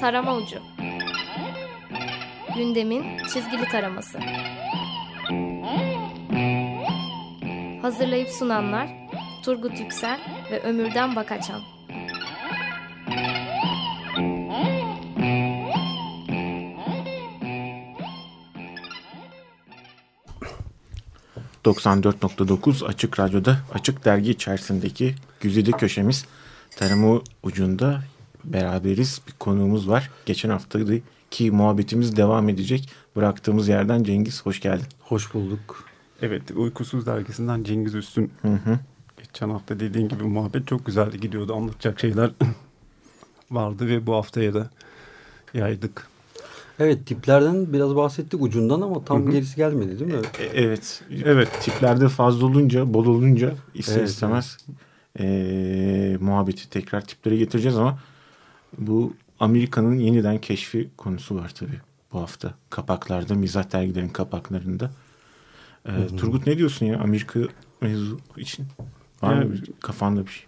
Tarama Ucu. Gündemin çizgili taraması. Hazırlayıp sunanlar Turgut Yüksel ve Ömürden Bakaçan 94.9 Açık Radyo'da Açık Dergi içerisindeki güzide köşemiz tarama ucunda beraberiz. Bir konuğumuz var. Geçen haftaki muhabbetimiz devam edecek. Bıraktığımız yerden Cengiz hoş geldin. Hoş bulduk. Evet Uykusuz Dergisi'nden Cengiz Üstün. Hı hı. Geçen hafta dediğin gibi muhabbet çok güzeldi gidiyordu. Anlatacak şeyler vardı ve bu haftaya da yaydık. Evet tiplerden biraz bahsettik ucundan ama tam Hı-hı. gerisi gelmedi değil mi? E, evet. Evet tiplerde fazla olunca bol olunca ister evet, istemez evet. E, muhabbeti tekrar tiplere getireceğiz ama bu Amerika'nın yeniden keşfi konusu var tabii bu hafta. Kapaklarda, mizah dergilerin kapaklarında. E, Turgut ne diyorsun ya Amerika mevzu için? Var yani, mı kafanda bir şey?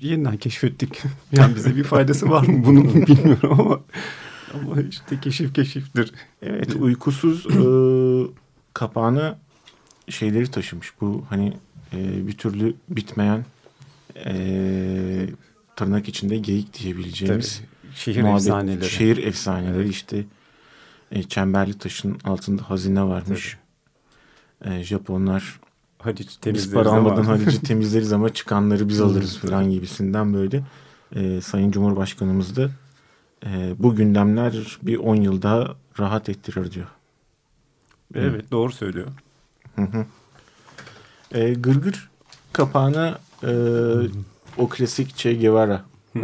Yeniden keşfettik. Yani bize bir faydası var mı bunun bilmiyorum ama ama işte keşif keşiftir. Evet uykusuz e, kapağına şeyleri taşımış. Bu hani e, bir türlü bitmeyen e, tırnak içinde geyik diyebileceğimiz Tabii, şehir muhabbet, efsaneleri. Şehir efsaneleri evet. işte e, çemberli taşın altında hazine varmış. E, Japonlar Haliç biz para almadan Haliç'i temizleriz ama çıkanları biz alırız falan gibisinden böyle. E, Sayın Cumhurbaşkanımız da e, bu gündemler bir 10 yılda rahat ettirir diyor. Evet hı. doğru söylüyor. Hı hı. E, gırgır kapağına e, o klasik Che Guevara e,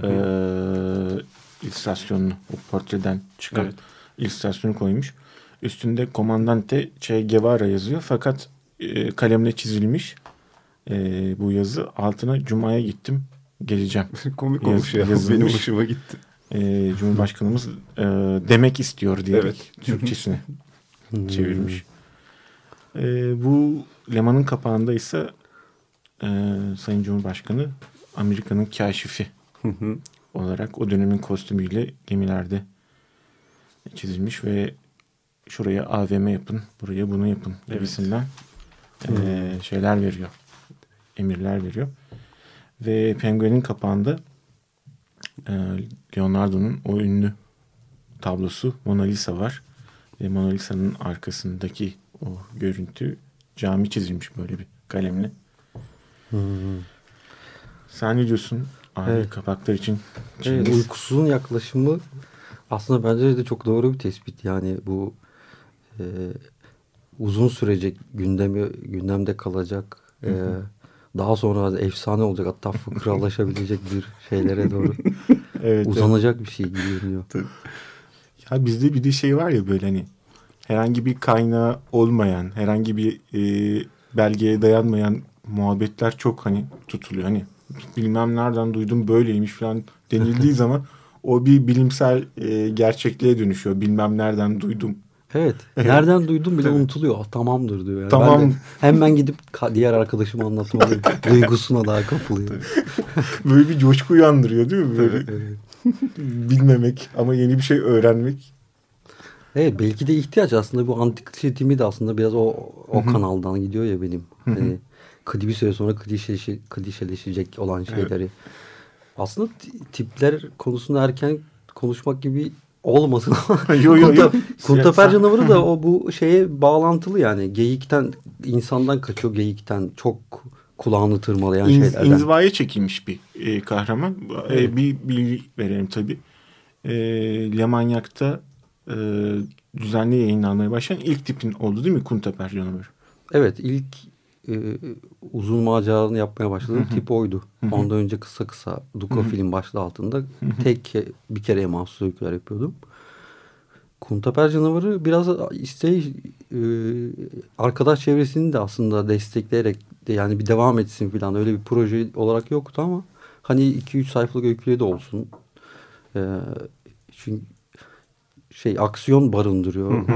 illüstrasyonunu o portreden çıkan evet. illüstrasyonu koymuş. Üstünde komandante Che Guevara yazıyor fakat e, kalemle çizilmiş e, bu yazı. Altına Cuma'ya gittim geleceğim. Komik olmuş ya. Yazılmış. Benim hoşuma gitti e, Cumhurbaşkanımız e, demek istiyor diye evet. Türkçesini çevirmiş. E, bu Leman'ın kapağında ise e, Sayın Cumhurbaşkanı Amerika'nın kaşifi olarak o dönemin kostümüyle gemilerde çizilmiş ve şuraya AVM yapın, buraya bunu yapın gibisinden evet. e, şeyler veriyor. Emirler veriyor. Ve Penguin'in kapağında e, Leonardo'nun o ünlü tablosu Mona Lisa var. Ve Mona Lisa'nın arkasındaki o görüntü cami çizilmiş böyle bir kalemle. Hmm. Sen ne diyorsun abi evet. kapaklar için? Evet, uykusuzun yaklaşımı aslında bence de çok doğru bir tespit. Yani bu e, uzun sürecek gündemi gündemde kalacak e, daha sonra efsane olacak hatta fıkralaşabilecek bir şeylere doğru evet, uzanacak evet. bir şey gibi görünüyor. Ya bizde bir de şey var ya böyle hani herhangi bir kaynağı olmayan, herhangi bir e, belgeye dayanmayan muhabbetler çok hani tutuluyor. Hani bilmem nereden duydum böyleymiş falan denildiği zaman o bir bilimsel e, gerçekliğe dönüşüyor. Bilmem nereden duydum Evet. Nereden duydum bile unutuluyor. Ah, tamamdır diyor. Yani. Tamam. Ben de hemen gidip diğer arkadaşıma anlatmalıyım. Duygusuna daha kapılıyor. Böyle bir coşku uyandırıyor değil mi? Böyle evet. bilmemek ama yeni bir şey öğrenmek. Evet belki de ihtiyaç aslında bu antik klişetimi de aslında biraz o o kanaldan gidiyor ya benim. Hani kıdi bir süre sonra klişeleşi, klişeleşecek olan şeyleri. Evet. Aslında tipler konusunda erken konuşmak gibi olmasın. yo, yo, yo. Kuntaper canavarı da o bu şeye bağlantılı yani. Geyikten insandan kaçıyor geyikten çok kulağını tırmalayan İnz, şeylerden. İnzivaya çekilmiş bir e, kahraman. E, evet. E, bir bilgi verelim tabii. E, Lemanyak'ta e, düzenli yayınlanmaya başlayan ilk tipin oldu değil mi Kuntaper canavarı? Evet ilk e, uzun maceralarını yapmaya başladığım tip oydu. Ondan önce kısa kısa Duka film başlığı altında tek bir kereye mahsus öyküler yapıyordum. Kuntaper canavarı biraz işte e, arkadaş çevresini de aslında destekleyerek de yani bir devam etsin falan öyle bir proje olarak yoktu ama hani 2-3 sayfalık öyküleri de olsun. E, çünkü şey aksiyon barındırıyor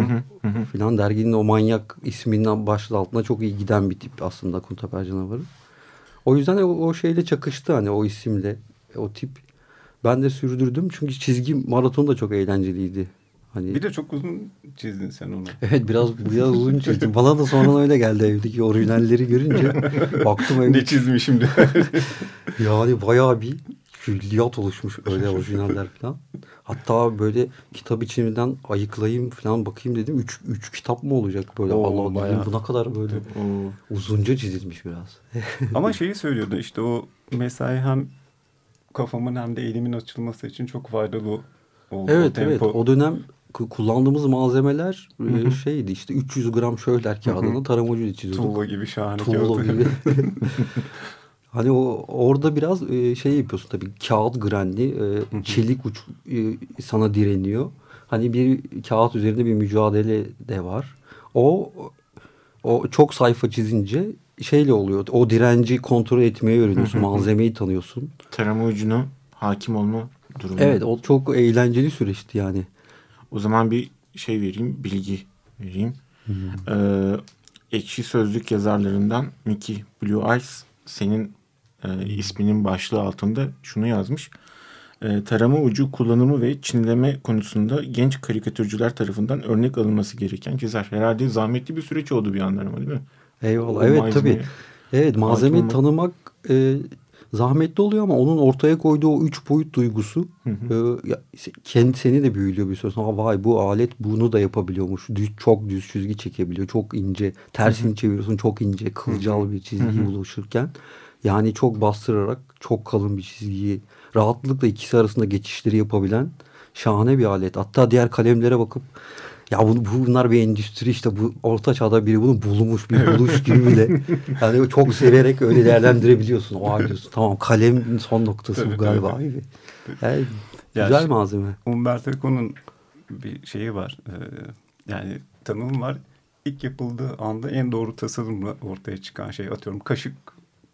filan derginin o manyak isminden başlı altına çok iyi giden bir tip aslında Kuntaper canavarı. O yüzden o, o şeyle çakıştı hani o isimle o tip Ben de sürdürdüm çünkü çizgi maraton da çok eğlenceliydi. Hani... Bir de çok uzun çizdin sen onu. Evet biraz biraz uzun çizdim. Bana da sonradan öyle geldi evdeki orijinalleri görünce. Baktım evde. ne çizmişim diye. yani bayağı bir külliyat oluşmuş öyle orijinaller falan. Hatta böyle kitap içinden ayıklayayım falan bakayım dedim. Üç, üç kitap mı olacak böyle? Oo, Allah bayağı. Bu ne kadar böyle Oo. uzunca çizilmiş biraz. Ama şeyi söylüyordu işte o mesai hem kafamın hem de elimin açılması için çok faydalı oldu. Evet o evet o dönem kullandığımız malzemeler Hı -hı. şeydi işte 300 gram şöyler kağıdını taramacıyla çiziyorduk. Tuğla gibi şahane Tuğla gibi. hani o orada biraz şey yapıyorsun tabii kağıt granli çelik uç sana direniyor. Hani bir kağıt üzerinde bir mücadele de var. O o çok sayfa çizince şeyle oluyor. O direnci kontrol etmeye öğreniyorsun. malzemeyi tanıyorsun. Tarama ucuna hakim olma durumu. Evet o çok eğlenceli süreçti yani. O zaman bir şey vereyim, bilgi vereyim. Ee, ekşi Sözlük yazarlarından Mickey Blue Eyes senin e, isminin başlığı altında şunu yazmış. E, tarama ucu kullanımı ve çinleme konusunda genç karikatürcüler tarafından örnek alınması gereken çizer. Herhalde zahmetli bir süreç oldu bir ama değil mi? Eyvallah. O evet tabii. Evet malzemeyi tanımak e, zahmetli oluyor ama onun ortaya koyduğu o üç boyut duygusu hı hı. E, kendi seni de büyülüyor bir süre sonra. Vay bu alet bunu da yapabiliyormuş. Düz, çok düz çizgi çekebiliyor. Çok ince. Tersini hı hı. çeviriyorsun çok ince. Kılcal hı hı. bir çizgiyi buluşurken. Yani çok bastırarak çok kalın bir çizgiyi rahatlıkla ikisi arasında geçişleri yapabilen şahane bir alet. Hatta diğer kalemlere bakıp ya bunu, bunlar bir endüstri işte bu orta çağda biri bunu bulmuş bir buluş gibi bile. Yani çok severek öyle değerlendirebiliyorsun. O diyorsun tamam kalemin son noktası tabii, bu galiba tabii. gibi. Yani ya güzel şey, malzeme. Umberto Eco'nun bir şeyi var. Ee, yani tanımı var. İlk yapıldığı anda en doğru tasarımla ortaya çıkan şey atıyorum kaşık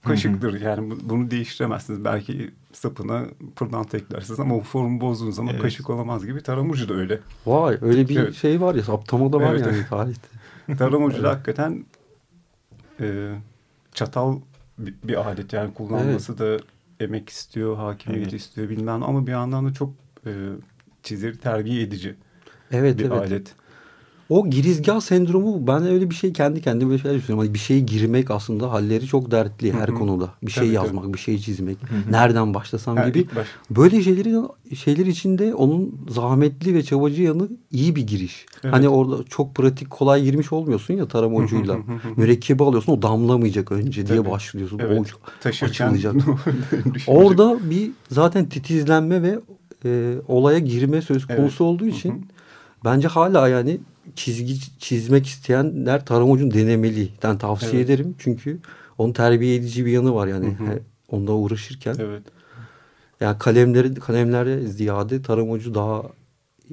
kaşıktır. Yani bunu değiştiremezsiniz. Belki sapına pırlanta eklersiniz ama o formu bozduğun zaman evet. kaşık olamaz gibi taramucu da öyle. Vay öyle bir evet. şey var ya saptama da var evet. yani tarihte. taramucu da hakikaten e, çatal bir, bir alet yani kullanması evet. da emek istiyor, hakimiyet evet. istiyor bilmem ama bir yandan da çok e, çizeri terbiye edici evet, bir evet. alet. O girizgah sendromu ben öyle bir şey kendi kendime böyle şeyler düşünüyorum. Hani bir şeye girmek aslında halleri çok dertli her Hı-hı. konuda. Bir şey tabii, yazmak, tabii. bir şey çizmek. Hı-hı. Nereden başlasam ha, gibi. Böyle şeyleri şeyler içinde onun zahmetli ve çabacı yanı iyi bir giriş. Evet. Hani orada çok pratik kolay girmiş olmuyorsun ya tarama ucuyla. Mürekkebi alıyorsun o damlamayacak önce tabii. diye başlıyorsun. Evet. O Taşırken açılacak. orada bir zaten titizlenme ve e, olaya girme söz konusu evet. olduğu için Hı-hı. bence hala yani çizgi çizmek isteyenler tarım ucunu denemeli. Ben tavsiye evet. ederim çünkü onun terbiye edici bir yanı var yani. Hı hı. Onda uğraşırken. Evet. Yani kalemleri kalemlere ziyade tarım ucu daha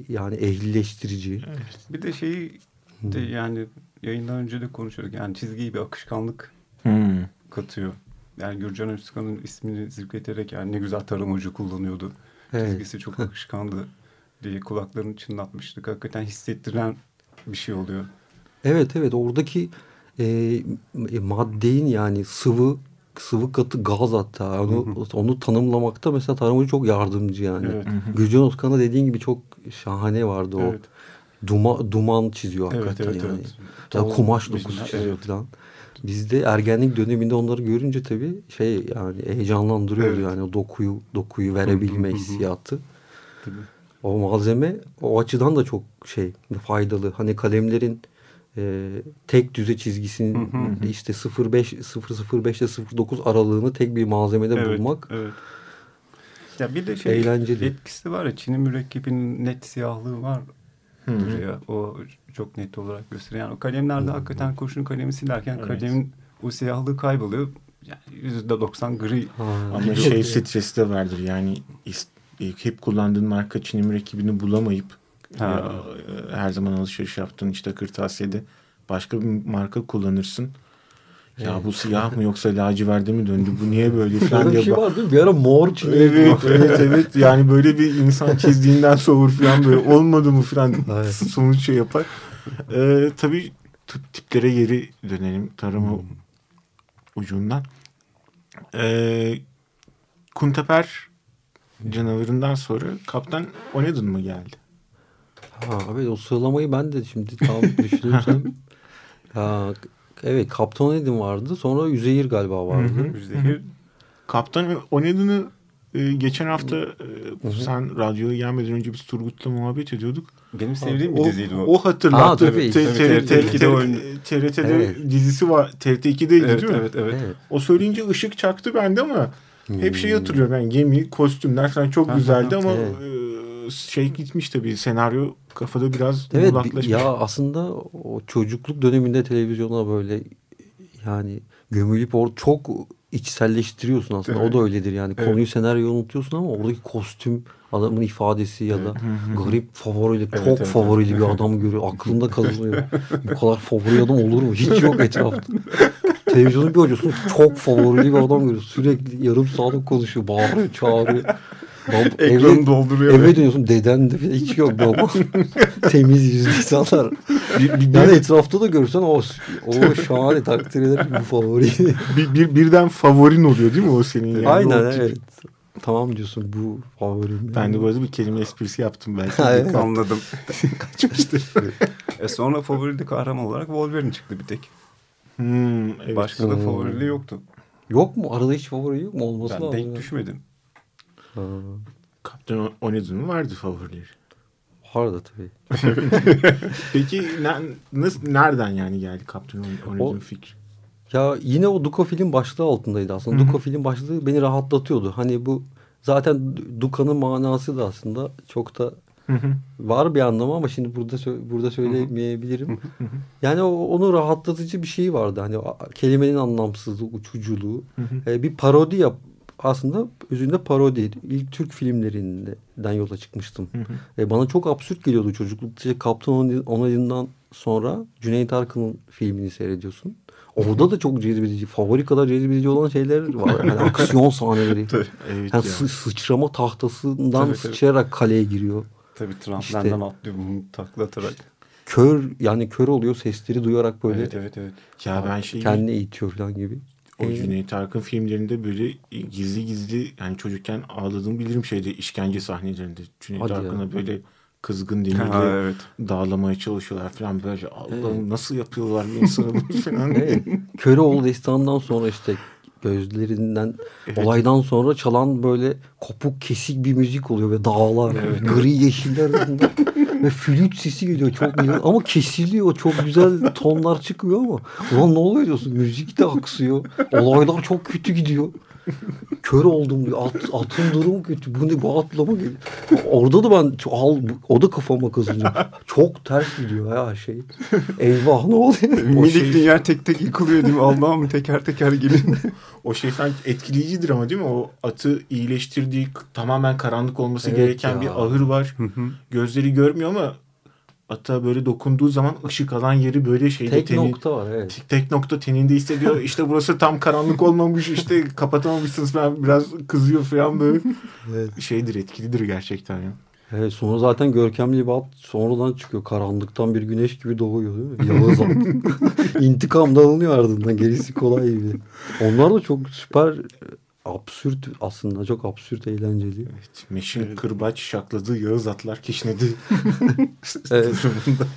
yani ehlileştirici. Evet. Bir de şeyi de yani yayından önce de konuşuyorduk. Yani çizgiyi bir akışkanlık hmm. katıyor. Yani Gürcan Özkan'ın ismini zikreterek yani ne güzel tarım ucu kullanıyordu. Evet. Çizgisi çok akışkandı diye kulaklarını çınlatmıştık. Hakikaten hissettiren bir şey oluyor. Evet evet oradaki e, e, maddenin yani sıvı sıvı katı gaz hatta onu, hı hı. onu tanımlamakta mesela tanımcı çok yardımcı yani. Evet. Gülcan Özkan'a dediğin gibi çok şahane vardı evet. o. Duma, duman çiziyor hakikaten evet, evet, yani. Evet. Ya kumaş dokusu çiziyor evet. falan. Bizde ergenlik döneminde onları görünce tabii şey yani heyecanlandırıyordu evet. yani o dokuyu dokuyu verebilme hissiyatı. Tabii. O malzeme o açıdan da çok şey faydalı. Hani kalemlerin e, tek düze çizgisinin hı hı. işte 05 005 ile 09 aralığını tek bir malzemede evet, bulmak. Evet. Ya bir de şey eğlenceli. etkisi var ya Çin'in mürekkebinin net siyahlığı var. Hı hı. Ya. O çok net olarak gösteriyor. Yani o kalemlerde hı hı. hakikaten kurşun kalemi silerken evet. kalemin o siyahlığı kayboluyor. Yani yüzde doksan gri. Ha, Ama şey stresi de vardır. Yani e, hep kullandığın marka Çin mürekkebini bulamayıp ha. E, her zaman alışveriş yaptığın işte kırtasiyede başka bir marka kullanırsın. Ya evet. bu siyah mı yoksa laciverde mi döndü? Bu niye böyle falan diye. Bir şey vardı bir ara mor çizdi. Evet, evet evet yani böyle bir insan çizdiğinden soğur falan böyle olmadı mı falan evet. sonuç şey yapar. Ee, tabii tiplere geri dönelim tarama hmm. ucundan. Ee, Kunteper canavarından sonra Kaptan Onedin mı geldi? Ha, evet o sıralamayı ben de şimdi tam düşünürsem. ha, evet Kaptan Edin vardı. Sonra Üzeyir galiba vardı. Üzeyir. Kaptan Onedin'i e, geçen hafta e, sen radyoya gelmeden önce biz Turgut'la muhabbet ediyorduk. Benim sevdiğim bir diziydi o. o hatırlattı. Aa, tabii. T- Tabii, T- T- TRT2'de T- oynuyor. TRT'de dizisi var. TRT 2'deydi evet, değil mi? evet, evet, Evet. O söyleyince ışık çaktı bende ama hep şeyi hatırlıyorum. Yani gemi, kostümler falan çok Ha, güzeldi ha, ama evet. e, şey gitmiş tabii. Senaryo kafada biraz Evet muğlaklaşmış. ya aslında o çocukluk döneminde televizyona böyle yani gömülüp or çok içselleştiriyorsun aslında. Evet. O da öyledir yani. Evet. Konuyu senaryoyu unutuyorsun ama oradaki kostüm adamın ifadesi ya da garip favorili Evet, çok evet, favorili bir adam görüyor. Aklında kalıyor. Bu kadar favori adam olur mu? Hiç yok etrafta. Televizyonun bir hocası çok favorili bir adam görüyor. Sürekli yarım saat konuşuyor. Bağırıyor, çağırıyor. Bab- Ekranı eve- dolduruyor. Eve dönüyorsun deden de hiç yok baba. Temiz yüzlü insanlar. Bir, bir, Yani etrafta da görsen o, o şahane takdir ederim bu favori. bir, bir- birden favorin oluyor değil mi o senin? Yani? Aynen O evet. Tamam diyorsun bu favorim. Ben de bu arada bir kelime esprisi yaptım belki. Evet. Anladım. Kaçmıştı. e sonra favorili kahraman olarak Wolverine çıktı bir tek. Hmm, evet. Başka da Hmm. favorili yoktu. Yok mu? Arada hiç favori yok mu? Olması Ben lazım. denk düşmedim. Ha, Kaptan Onedin'in vardı favorileri. Vardı tabii. Peki ne- nasıl, nereden yani geldi Kaptan Onedin'in O- fikri? Ya yine o Duka film başlığı altındaydı aslında. Duka film başlığı beni rahatlatıyordu. Hani bu zaten Duka'nın manası da aslında çok da var bir anlamı ama şimdi burada burada söylemeyebilirim. yani o, onun rahatlatıcı bir şeyi vardı. Hani kelimenin anlamsızlığı, uçuculuğu. E, bir parodi yap aslında özünde parodi. İlk Türk filmlerinden yola çıkmıştım. E, bana çok absürt geliyordu çocuklukta. İşte Kaptan Onay- Onay'ından sonra Cüneyt Arkın'ın filmini seyrediyorsun. Orada da çok cezbedici, favori kadar cezbedici olan şeyler var. Yani aksiyon sahneleri. Evet Yani ya. sı- sıçrama tahtasından Tabii, tabii. sıçrayarak kaleye giriyor. Tabii tramplerden İşte- atlıyor bunu taklatarak. Kör yani kör oluyor sesleri duyarak böyle Evet evet evet. Ya ben şey kendini eğitiyor falan gibi. o Ee, Cüneyt Arkın filmlerinde böyle gizli gizli yani çocukken ağladığımı bilirim şeyde işkence sahnelerinde. Cüneyt. Arkın'a böyle kızgın demirle evet. dağlamaya çalışıyorlar falan böyle Allah'ım nasıl yapıyorlar bir insanı falan. Evet. Köroğlu destanından sonra işte gözlerinden olaydan sonra çalan böyle kopuk kesik bir müzik oluyor ve dağlar gri yeşiller arasında. Ve flüt sesi geliyor çok güzel ama kesiliyor çok güzel tonlar çıkıyor ama. Ulan ne oluyor diyorsun? Müzik de aksıyor. Olaylar çok kötü gidiyor kör oldum diyor at, atın durumu kötü bu ne bu atlama geliyor orada da ben al o da kafama kazınıyor çok ters gidiyor ya şey eyvah ne oluyor Minik şey- dünya tek tek yıkılıyor değil mi? Allah'ım teker teker gelin. O şey sanki etkileyicidir ama değil mi? O atı iyileştirdiği tamamen karanlık olması Evet gereken ya. bir ahır var. Gözleri görmüyor ama ata böyle dokunduğu zaman ışık alan yeri böyle şeyde tek teni, nokta var evet tek, tek nokta teninde hissediyor. İşte burası tam karanlık olmamış işte kapatamamışsınız falan biraz kızıyor falan böyle. Şeydir etkilidir gerçekten ya. Evet sonra zaten görkemli bir at sonradan çıkıyor. Karanlıktan bir güneş gibi doğuyor değil mi? Yavuz at. İntikam da alınıyor ardından. Gerisi kolay gibi. Onlar da çok süper absürt aslında. Çok absürt eğlenceli. Evet, Meşin kırbaç şakladı Yağız atlar kişnedi. Evet.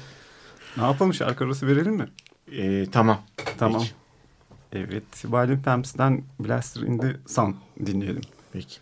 ne yapalım şarkı arası verelim mi? Ee, tamam. Tamam. Peki. Evet. Violent Fems'den Blaster in the Sun dinleyelim. Peki.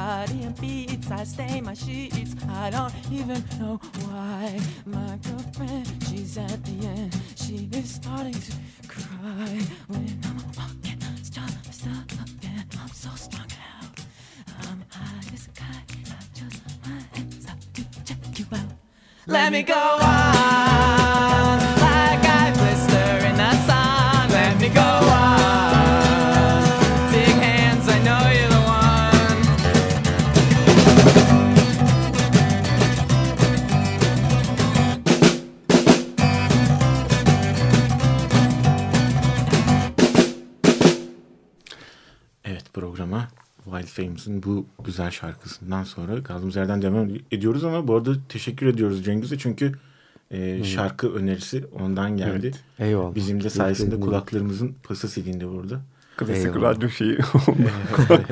Body and beats, I stain my sheets. I don't even know why. My girlfriend, she's at the end. She is starting to cry when I'm walking. Stop, stop, and I'm so strung out. I'm high as a kite. I just hands up to check you out. Let me go on Fames'in bu güzel şarkısından sonra kaldığımız yerden devam ediyoruz ama bu arada teşekkür ediyoruz Cengiz'e çünkü e, şarkı önerisi ondan geldi. Evet. Eyvallah. Bizim de sayesinde Teşekkür kulaklarımızın pası silindi burada. Klasik Eyvallah. radyo şeyi. Evet.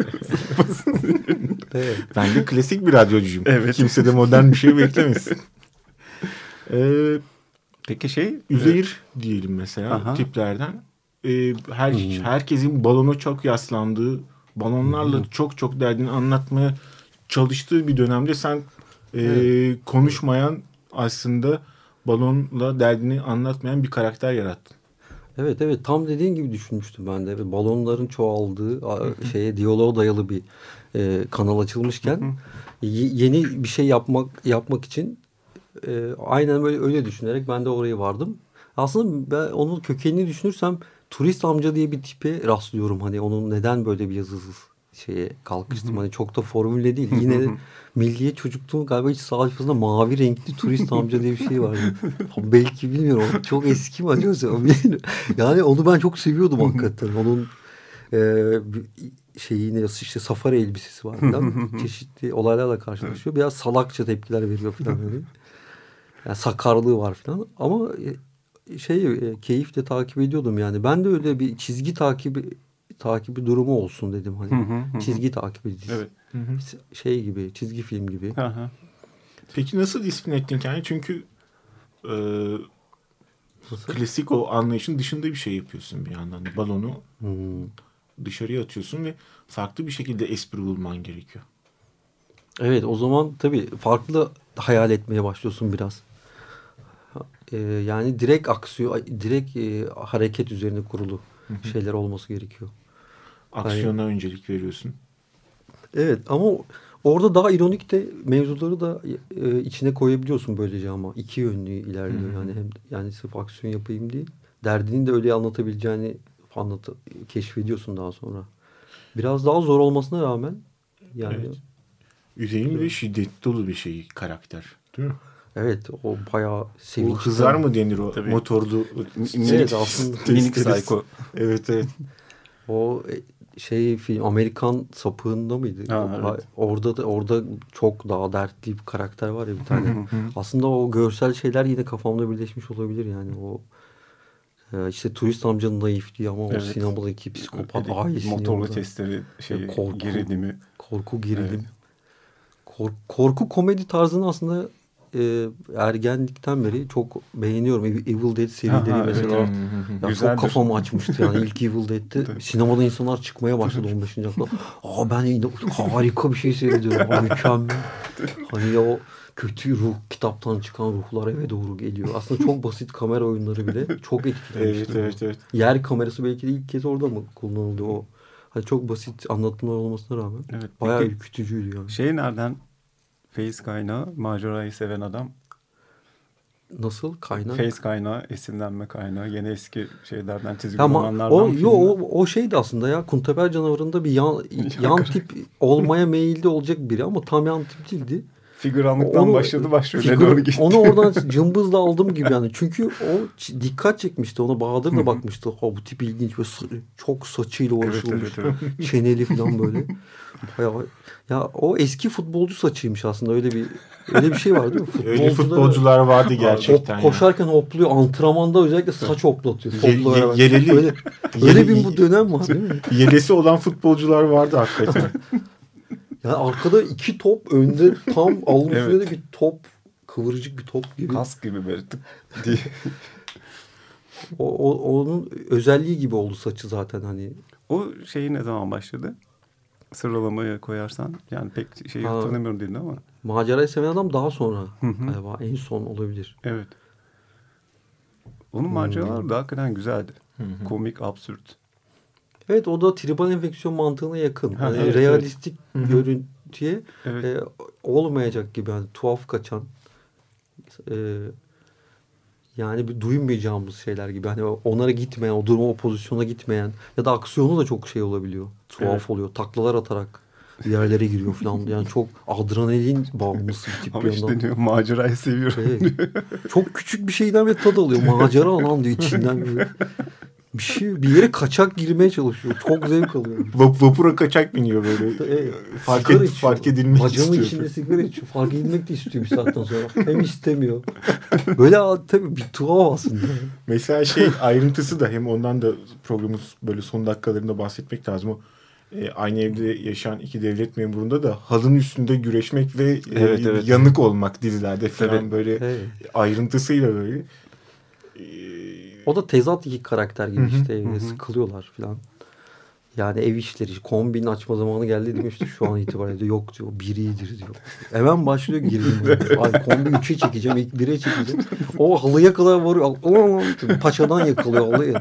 Ben de klasik bir radyocuyum. Evet. Kimse de modern bir şey beklemesin. Ee, Peki şey Üzeyir diyelim mesela Aha. tiplerden. Ee, her herkesin balona çok yaslandığı, balonlarla çok çok derdini anlatmaya çalıştığı bir dönemde sen e, konuşmayan aslında balonla derdini anlatmayan bir karakter yarattın. Evet evet tam dediğin gibi düşünmüştüm ben de. Balonların çoğaldığı şeye diyaloğa dayalı bir e, kanal açılmışken yeni bir şey yapmak yapmak için e, aynen böyle öyle düşünerek ben de oraya vardım. Aslında ben onun kökenini düşünürsem turist amca diye bir tipe rastlıyorum. Hani onun neden böyle bir yazısız şeye kalkıştım. Hani çok da formülle değil. Yine Milliye çocukluğum galiba hiç sayfasında mavi renkli turist amca diye bir şey vardı. Belki bilmiyorum. Çok eski mi acaba? Yani onu ben çok seviyordum hakikaten. Onun e, şeyini işte safari elbisesi var falan. Çeşitli olaylarla karşılaşıyor. Biraz salakça tepkiler veriyor falan böyle. Yani sakarlığı var falan. Ama e, şey e, keyifle takip ediyordum yani. Ben de öyle bir çizgi takibi takibi durumu olsun dedim hani. Hı hı, hı. Çizgi takip edeceğiz. Evet. Şey gibi, çizgi film gibi. Aha. Peki nasıl disiplin ettin kendini? Çünkü e, Nasıl? klasik o anlayışın dışında bir şey yapıyorsun bir yandan. Balonu Hmm. dışarıya atıyorsun ve farklı bir şekilde espri bulman gerekiyor. Evet o zaman tabii farklı hayal etmeye başlıyorsun biraz. Ee, yani direkt aksiyon, direkt e, hareket üzerine kurulu şeyler olması gerekiyor. Aksiyona öncelik veriyorsun. Evet ama orada daha ironik de mevzuları da e, içine koyabiliyorsun böylece ama iki yönlü ilerliyor yani hem yani sırf aksiyon yapayım değil derdini de öyle anlatabileceğini anlat keşfediyorsun daha sonra. Biraz daha zor olmasına rağmen yani Evet. Üzeyim bir de şiddet dolu bir şey karakter. Değil mi? Evet, o bayağı sevinçli. hızar mı denir o Tabii. motorlu? Evet aslında Minik. Psycho. Evet evet. O e, şey film Amerikan sapığında mıydı? Ha, O- evet. Orada da orada çok daha dertli bir karakter var ya bir tane. Aslında o görsel şeyler yine kafamda birleşmiş olabilir yani o e, işte turist amcanın naifliği ama Evet. o sinemadaki psikopat Öyle ailesini Motorlu orada. testleri şey Korku. gerilimi. Korku gerilim. Evet. Kork- korku komedi tarzını aslında e, ergenlikten beri çok beğeniyorum. Ev- Evil Dead serileri Aha, mesela. evet. Ya Güzeldir. çok kafamı açmıştı yani ilk Evil Dead'te sinemada insanlar çıkmaya başladı 15. hafta. Aa ben harika bir şey seyrediyorum. Aa, mükemmel. Hani ya o kötü ruh kitaptan çıkan ruhlar eve doğru geliyor. Aslında çok basit kamera oyunları bile çok etkilemişti. Evet evet evet. Yer kamerası belki de ilk kez orada mı kullanıldı o? Hani çok basit anlatımlar olmasına rağmen Evet, bayağı peki- ürkütücüydü yani. Şey nereden? Face kaynağı, macerayı seven adam. Nasıl kaynak? Face kaynağı, esinlenme kaynağı. Yine eski şeylerden çizgi Ama romanlardan. o, yo, o, o şeydi aslında ya Kunteper canavarında bir yan, yan tip olmaya meyilli olacak biri ama tam yan tip değildi. Figüranlıktan Onu- başladı başrole figür- doğru gitti. Onu oradan cımbızla aldım gibi yani. Çünkü o dikkat çekmişti. Ona Bahadır da bakmıştı. Ha, bu tip ilginç. Sa- çok saçıyla Evet, uğraşılmış. evet, Çeneli falan böyle. Ya, ya o eski futbolcu saçıymış aslında. Öyle bir öyle bir şey var değil mi? Öyle Futbolculara- futbolcular vardı Hop, gerçekten. ya. koşarken hopluyor. Antrenmanda özellikle saç hoplatıyor. Ye- ye- yereli- Öyle, öyle bir bu dönem var değil mi? Yelesi olan futbolcular vardı hakikaten. Yani arkada iki top önde tam alnın Evet. üstünde de bir top kıvırcık bir top gibi. Kask gibi böyle tık diye. O, o- onun özelliği gibi oldu saçı zaten hani. O şeyi ne zaman başladı? Sıralamaya koyarsan yani pek şeyi Ha. hatırlamıyorum dedin ama. Macerayı seven adam daha sonra Hı hı. galiba en son olabilir. Evet. Hmm. Onun maceraları da hakikaten güzeldi. Komik, absürt. Evet o da tribal enfeksiyon mantığına yakın. Ha, Hani evet, realistik görüntüye Evet. e, olmayacak gibi hani tuhaf kaçan e, yani bir duymayacağımız şeyler gibi. Hani onlara gitmeyen, o duruma, o pozisyona gitmeyen ya da aksiyonu da çok şey olabiliyor. Tuhaf Evet. oluyor. Taklalar atarak yerlere giriyor falan. Yani çok adrenalin bağımlısı bir tip Ama bir işte adam. diyor macerayı seviyorum. Evet. Çok küçük bir şeyden ve tad alıyor. Macera lan diyor içinden. Böyle. Bir şey bir yere kaçak girmeye çalışıyor. Çok zevk alıyor. Vap- vapura kaçak biniyor böyle. Evet. fark, et, fark edilmek Bacamın istiyor. içinde sigara içiyor. Fark edilmek de istiyor bir saatten sonra. Hem istemiyor. Böyle tabii bir tuhaf aslında. Mesela şey ayrıntısı da hem ondan da programın böyle son dakikalarında bahsetmek lazım. O e, aynı evde yaşayan iki devlet memurunda da halının üstünde güreşmek ve e, Evet, evet. yanık olmak dizilerde falan Tabii. böyle Evet. ayrıntısıyla böyle. O da tezat iki karakter gibi Hı hı, işte evde sıkılıyorlar falan. Yani ev işleri, kombin açma zamanı geldi demişti şu an itibariyle yok diyor, biridir diyor. Hemen başlıyor girilme. Ay kombi 3'e çekeceğim, ilk 1'e çekeceğim. O halıya kadar varıyor. Paçadan yakalıyor halıyı.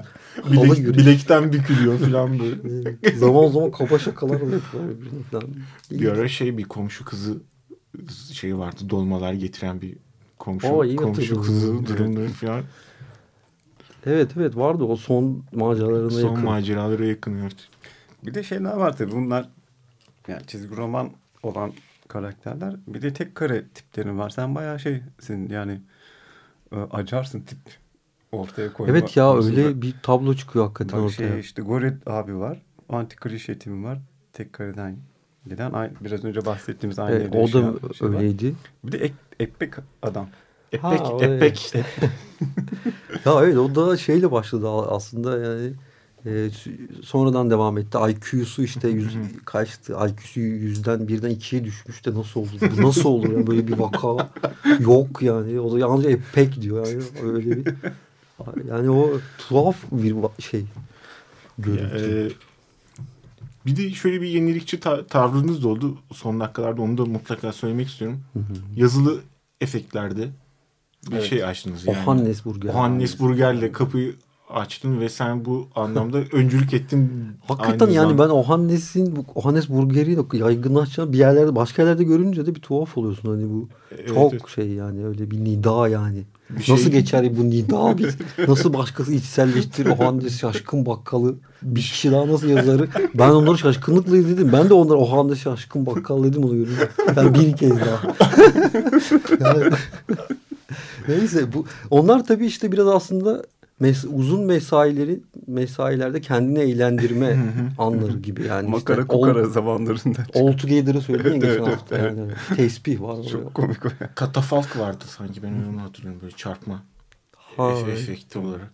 Halı bilek, yürüyor. bilekten bükülüyor falan böyle. Zaman zaman kaba şakalar falan. Bir ara şey bir komşu kızı şey vardı dolmalar getiren bir komşu iyi komşu hatırladım. kızı durumları falan. Evet evet vardı o son maceralarına Son yakın. maceralara yakın evet. Bir de şeyler var tabii bunlar yani çizgi roman olan karakterler. Bir de tek kare tiplerin var. Sen bayağı şeysin yani e, acarsın tip ortaya koyma. evet ya konusunda. öyle bir tablo çıkıyor hakikaten Bak ortaya. şey işte Goret abi var. Anti klişe timi var. Tek kareden giden biraz önce bahsettiğimiz aynı Evet, evde o da şey var. öyleydi. Bir de ek, ekpek adam. Epek, Ha, epek. Ya evet o da şeyle başladı aslında yani e, sonradan devam etti. IQ'su işte yüz, kaçtı? IQ'su yüzden birden ikiye düşmüş de nasıl olur? Bu nasıl olur? Yani böyle bir vaka yok yani. O da yalnızca epek diyor yani öyle bir. Yani o tuhaf bir şey. Görüntü. Ee, bir de şöyle bir yenilikçi ta- tavrınız da oldu son dakikalarda onu da mutlaka söylemek istiyorum. Yazılı efektlerde bir Evet. şey açtınız yani. Ohannes Burger. Ohannes Burger'le kapıyı açtın ve sen bu anlamda öncülük ettin. Hakikaten yani ben Ohannes'in Ohannes burgeri de yaygınlaşacağını bir yerlerde başka yerlerde görünce de bir tuhaf oluyorsun hani bu Evet, çok evet. şey yani öyle bir nida yani. Bir nasıl şey- geçer bu nida bir nasıl başkası içselleştirir Ohannes şaşkın bakkalı bir kişi daha nasıl yazarı ben onları şaşkınlıkla izledim ben de onları Ohannes şaşkın bakkal dedim onu görünce yani bir kez daha Yani- neyse bu onlar tabii işte biraz aslında mes- uzun mesaileri mesailerde kendini eğlendirme anları gibi yani Makara işte all, kukara zamanlarında. all Together'ı söyledin ya geçen Evet, hafta yani. Tesbih var. Çok komik o. Katafalk vardı sanki ben onu hatırlıyorum böyle çarpma Ha, efe- evet. efekti olarak.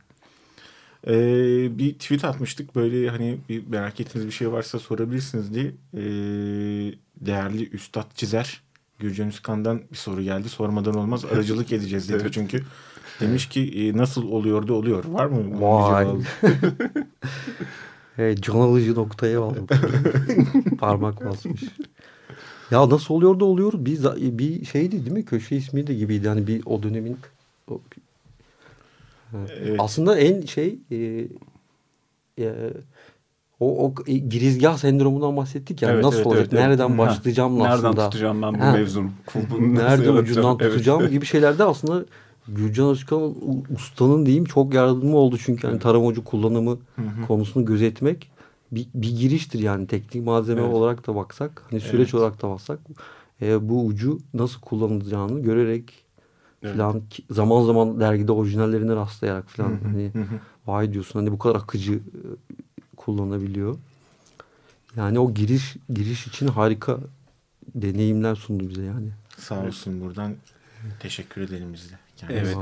Ee, bir tweet atmıştık böyle hani bir merak ettiğiniz bir şey varsa sorabilirsiniz diye. Ee, değerli Üstad Çizer Gürcan Üskan'dan bir soru geldi. Sormadan olmaz aracılık edeceğiz dedi Evet. çünkü. Demiş ki e, nasıl oluyor da oluyor. Var mı? bir Vay. Evet, can alıcı noktaya bağlı. Parmak basmış. Ya nasıl oluyor da oluyor. Bir, bir şeydi değil mi? Köşe ismi de gibiydi. Yani bir o dönemin o- Evet. aslında en şey e, e, o, o e, girizgah sendromundan bahsettik yani Evet, nasıl evet, olacak? evet, evet. Nereden Ha, başlayacağım Nereden aslında? tutacağım ben bu Ha. mevzunu? Nereden yaratacağım? ucundan Evet. tutacağım gibi şeylerde aslında Gürcan Özkan ustanın diyeyim çok yardımı oldu çünkü hani tarım ucu kullanımı konusunu gözetmek bir, bir giriştir yani teknik malzeme Evet. olarak da baksak hani süreç Evet. olarak da baksak e, bu ucu nasıl kullanılacağını görerek Evet. falan zaman zaman dergide orijinallerine rastlayarak falan hani vay diyorsun hani bu kadar akıcı kullanabiliyor. Yani o giriş giriş için harika deneyimler sundu bize yani. Sağ olsun buradan teşekkür edelim biz de. Evet.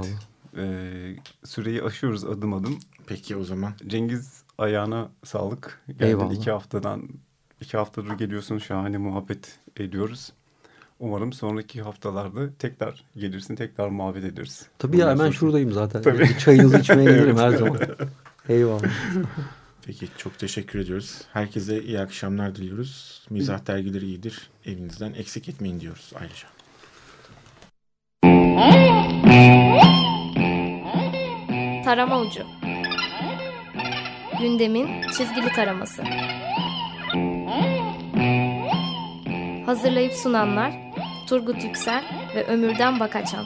Ee, süreyi aşıyoruz adım adım. Peki o zaman. Cengiz ayağına sağlık. Geldin Eyvallah. iki haftadan iki haftadır geliyorsun şahane muhabbet ediyoruz. Umarım sonraki haftalarda tekrar gelirsin tekrar muhabbet ederiz. Tabii ya Ondan hemen sonra- şuradayım zaten. Tabii. Bir çayınızı içmeye gelirim her zaman. Eyvallah. Peki çok teşekkür ediyoruz. Herkese iyi akşamlar diliyoruz. Mizah dergileri iyidir. Evinizden eksik etmeyin diyoruz ayrıca. Tarama Ucu Gündemin çizgili taraması Hazırlayıp sunanlar Turgut Yüksel ve Ömürden Bakaçan